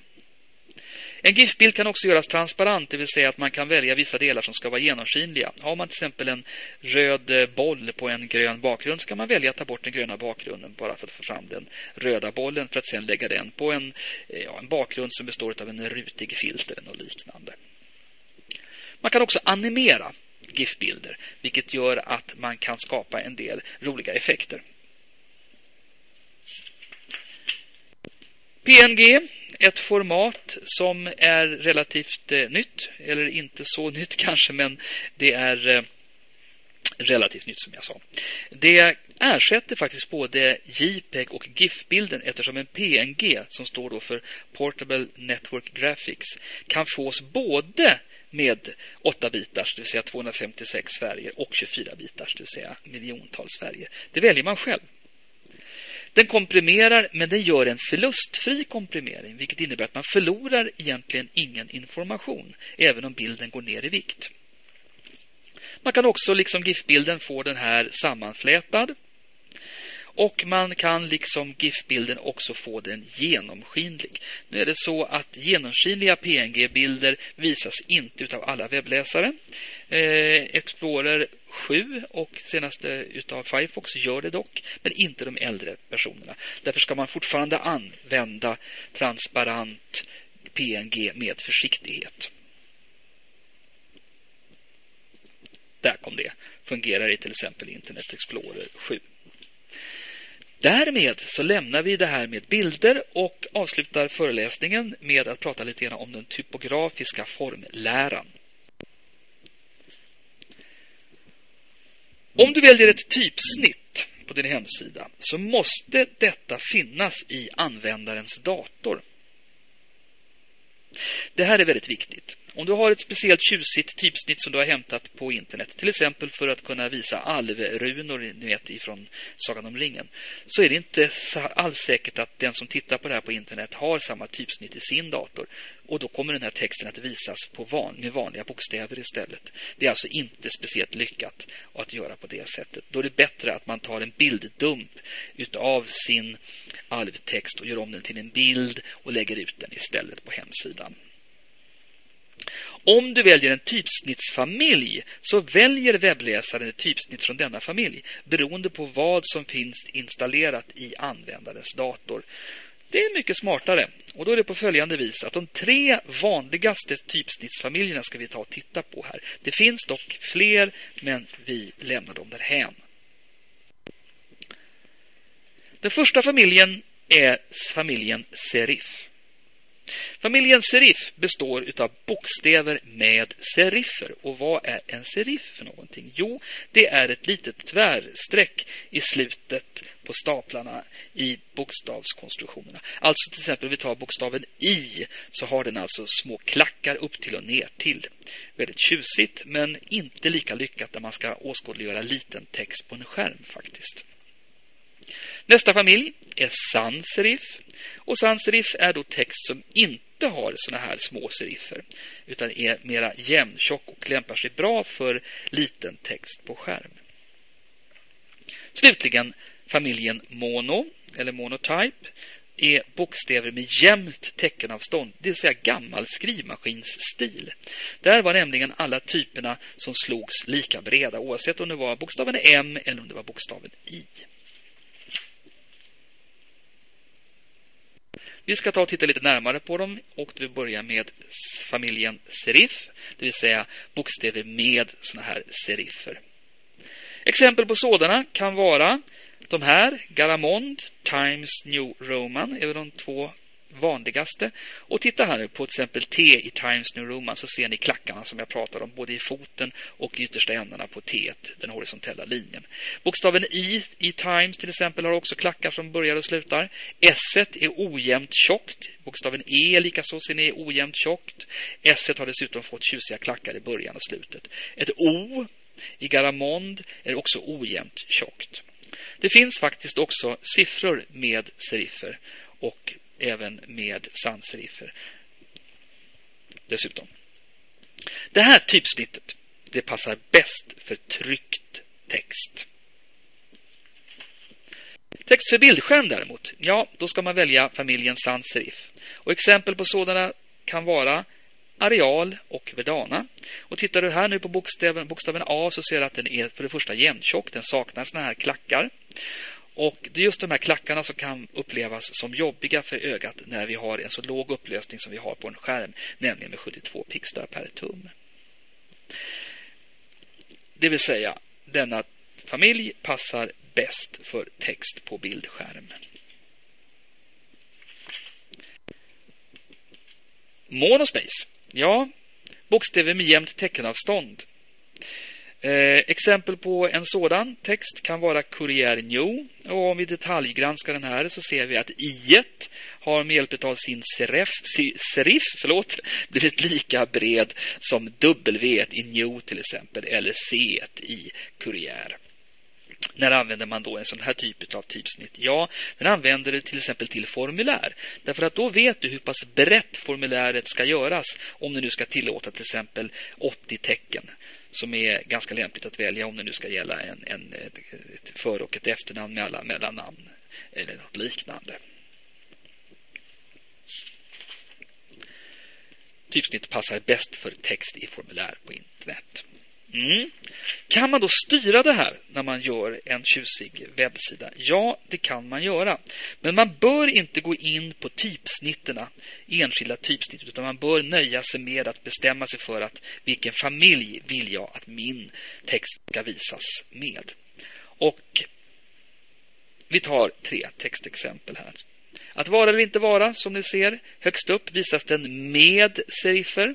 En GIF-bild kan också göras transparent, det vill säga att man kan välja vissa delar som ska vara genomskinliga. Har man till exempel en röd eh, boll på en grön bakgrund så kan man välja att ta bort den gröna bakgrunden bara för att få fram den röda bollen för att sedan lägga den på en, eh, ja, en bakgrund som består av en rutig filt eller något liknande. Man kan också animera GIF-bilder, vilket gör att man kan skapa en del roliga effekter. PNG ett format som är relativt eh, nytt, eller inte så [laughs] nytt kanske, men det är eh, relativt nytt som jag sa. Det ersätter faktiskt både JPEG och GIF-bilden eftersom en PNG, som står då för Portable Network Graphics, kan fås både med 8 bitars, det vill säga 256 färger, och 24 bitars, det vill säga miljontals färger. Det väljer man själv. Den komprimerar, men den gör en förlustfri komprimering, vilket innebär att man förlorar egentligen ingen information, även om bilden går ner i vikt. Man kan också, liksom GIF-bilden, få den här sammanflätad. Och man kan liksom GIF-bilden också få den genomskinlig. Nu är det så att genomskinliga PNG-bilder visas inte utav alla webbläsare. Eh, Explorer 7 och senaste utav Firefox gör det dock, men inte de äldre versionerna. Därför ska man fortfarande använda transparent PNG med försiktighet. Där kom det. Fungerar i till exempel Internet Explorer 7. Därmed så lämnar vi det här med bilder och avslutar föreläsningen med att prata lite grann om den typografiska formläran. Om du väljer ett typsnitt på din hemsida så måste detta finnas i användarens dator. Det här är väldigt viktigt. Om du har ett speciellt tjusigt typsnitt som du har hämtat på internet, till exempel för att kunna visa alvrunor ni vet, ifrån Sagan om ringen, så är det inte alls säkert att den som tittar på det här på internet har samma typsnitt i sin dator. Och då kommer den här texten att visas på van, med vanliga bokstäver istället. Det är alltså inte speciellt lyckat att göra på det sättet. Då är det bättre att man tar en bilddump utav sin alvtext och gör om den till en bild och lägger ut den istället på hemsidan. Om du väljer en typsnittsfamilj så väljer webbläsaren ett typsnitt från denna familj beroende på vad som finns installerat i användarens dator. Det är mycket smartare och då är det på följande vis att de tre vanligaste typsnittsfamiljerna ska vi ta och titta på här. Det finns dock fler men vi lämnar dem därhän. Den första familjen är familjen serif. Familjen serif består av bokstäver med seriffer. Och vad är en seriff? för någonting? Jo, det är ett litet tvärstreck i slutet på staplarna i bokstavskonstruktionerna. Alltså till exempel vi tar bokstaven I så har den alltså små klackar upp till och ner till. Väldigt tjusigt men inte lika lyckat när man ska åskådliggöra liten text på en skärm faktiskt. Nästa familj är sans serif. Och sans serif är då text som inte har såna här små seriffer utan är mera jämntjock och lämpar sig bra för liten text på skärm. Slutligen familjen mono eller monotype är bokstäver med jämnt teckenavstånd, det vill säga gammal skrivmaskinsstil. Där var nämligen alla typerna som slogs lika breda oavsett om det var bokstaven M eller om det var bokstaven I. Vi ska ta och titta lite närmare på dem och vi börjar med familjen serif, det vill säga bokstäver med sådana här seriffer. Exempel på sådana kan vara de här, Garamond, Times New Roman, är de två vanligaste. Och titta här nu på till exempel T i Times New Roman så ser ni klackarna som jag pratade om både i foten och i yttersta ändarna på T, den horisontella linjen. Bokstaven I i Times till exempel har också klackar som börjar och slutar. S är ojämnt tjockt. Bokstaven E likaså ser ni är ojämnt tjockt. S har dessutom fått tjusiga klackar i början och slutet. Ett O i Garamond är också ojämnt tjockt. Det finns faktiskt också siffror med seriffer och även med sansriffer Dessutom. Det här typsnittet det passar bäst för tryckt text. Text för bildskärm däremot, ja, då ska man välja familjen sans serif. Och exempel på sådana kan vara areal och Verdana. Och tittar du här nu på bokstaven, bokstaven A så ser du att den är för det första jämntjock, den saknar sådana här klackar. Och det är just de här klackarna som kan upplevas som jobbiga för ögat när vi har en så låg upplösning som vi har på en skärm, nämligen med 72 pixlar per tum. Det vill säga, denna familj passar bäst för text på bildskärm. Monospace. Ja, bokstäver med jämnt teckenavstånd. Eh, exempel på en sådan text kan vara Courier New. Och om vi detaljgranskar den här så ser vi att i har med hjälp av sin serif, serif förlåt, [laughs] blivit lika bred som W i New till exempel eller C i Courier. När använder man då en sån här typ av typsnitt? Ja, den använder du till exempel till formulär. Därför att då vet du hur pass brett formuläret ska göras om du nu ska tillåta till exempel 80 tecken som är ganska lämpligt att välja om det nu ska gälla en, en, ett för- och ett efternamn med alla mellannamn eller något liknande. Typsnitt passar bäst för text i formulär på internet. Mm. Kan man då styra det här när man gör en tjusig webbsida? Ja, det kan man göra. Men man bör inte gå in på typsnitterna, enskilda typsnitt, utan man bör nöja sig med att bestämma sig för att vilken familj vill jag att min text ska visas med. Och Vi tar tre textexempel här. Att vara eller inte vara, som ni ser, högst upp visas den med serifer.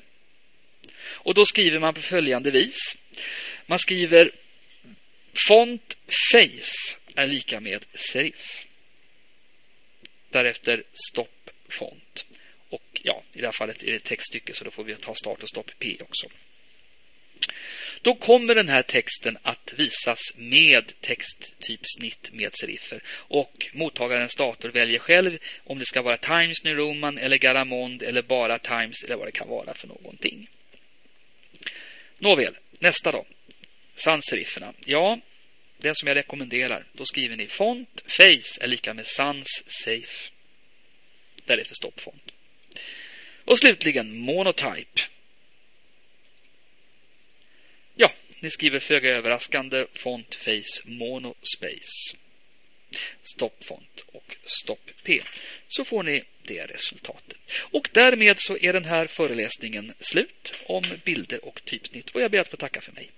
Och då skriver man på följande vis. Man skriver font face är lika med serif. Därefter stopp font. Och ja, i det här fallet är det ett textstycke så då får vi ta start och stopp P också. Då kommer den här texten att visas med texttypsnitt med seriffer. och mottagarens dator väljer själv om det ska vara Times New Roman eller Garamond eller bara Times eller vad det kan vara för någonting. Nåväl, nästa då. Sans-serifferna. Ja, den som jag rekommenderar. Då skriver ni font face är lika med sans safe. Därefter stoppfont. Och slutligen monotype. Ja, ni skriver föga överraskande font face monospace. Stoppfont och stopp P. Så får ni det resultatet. Och därmed så är den här föreläsningen slut om bilder och typsnitt och jag ber att få tacka för mig.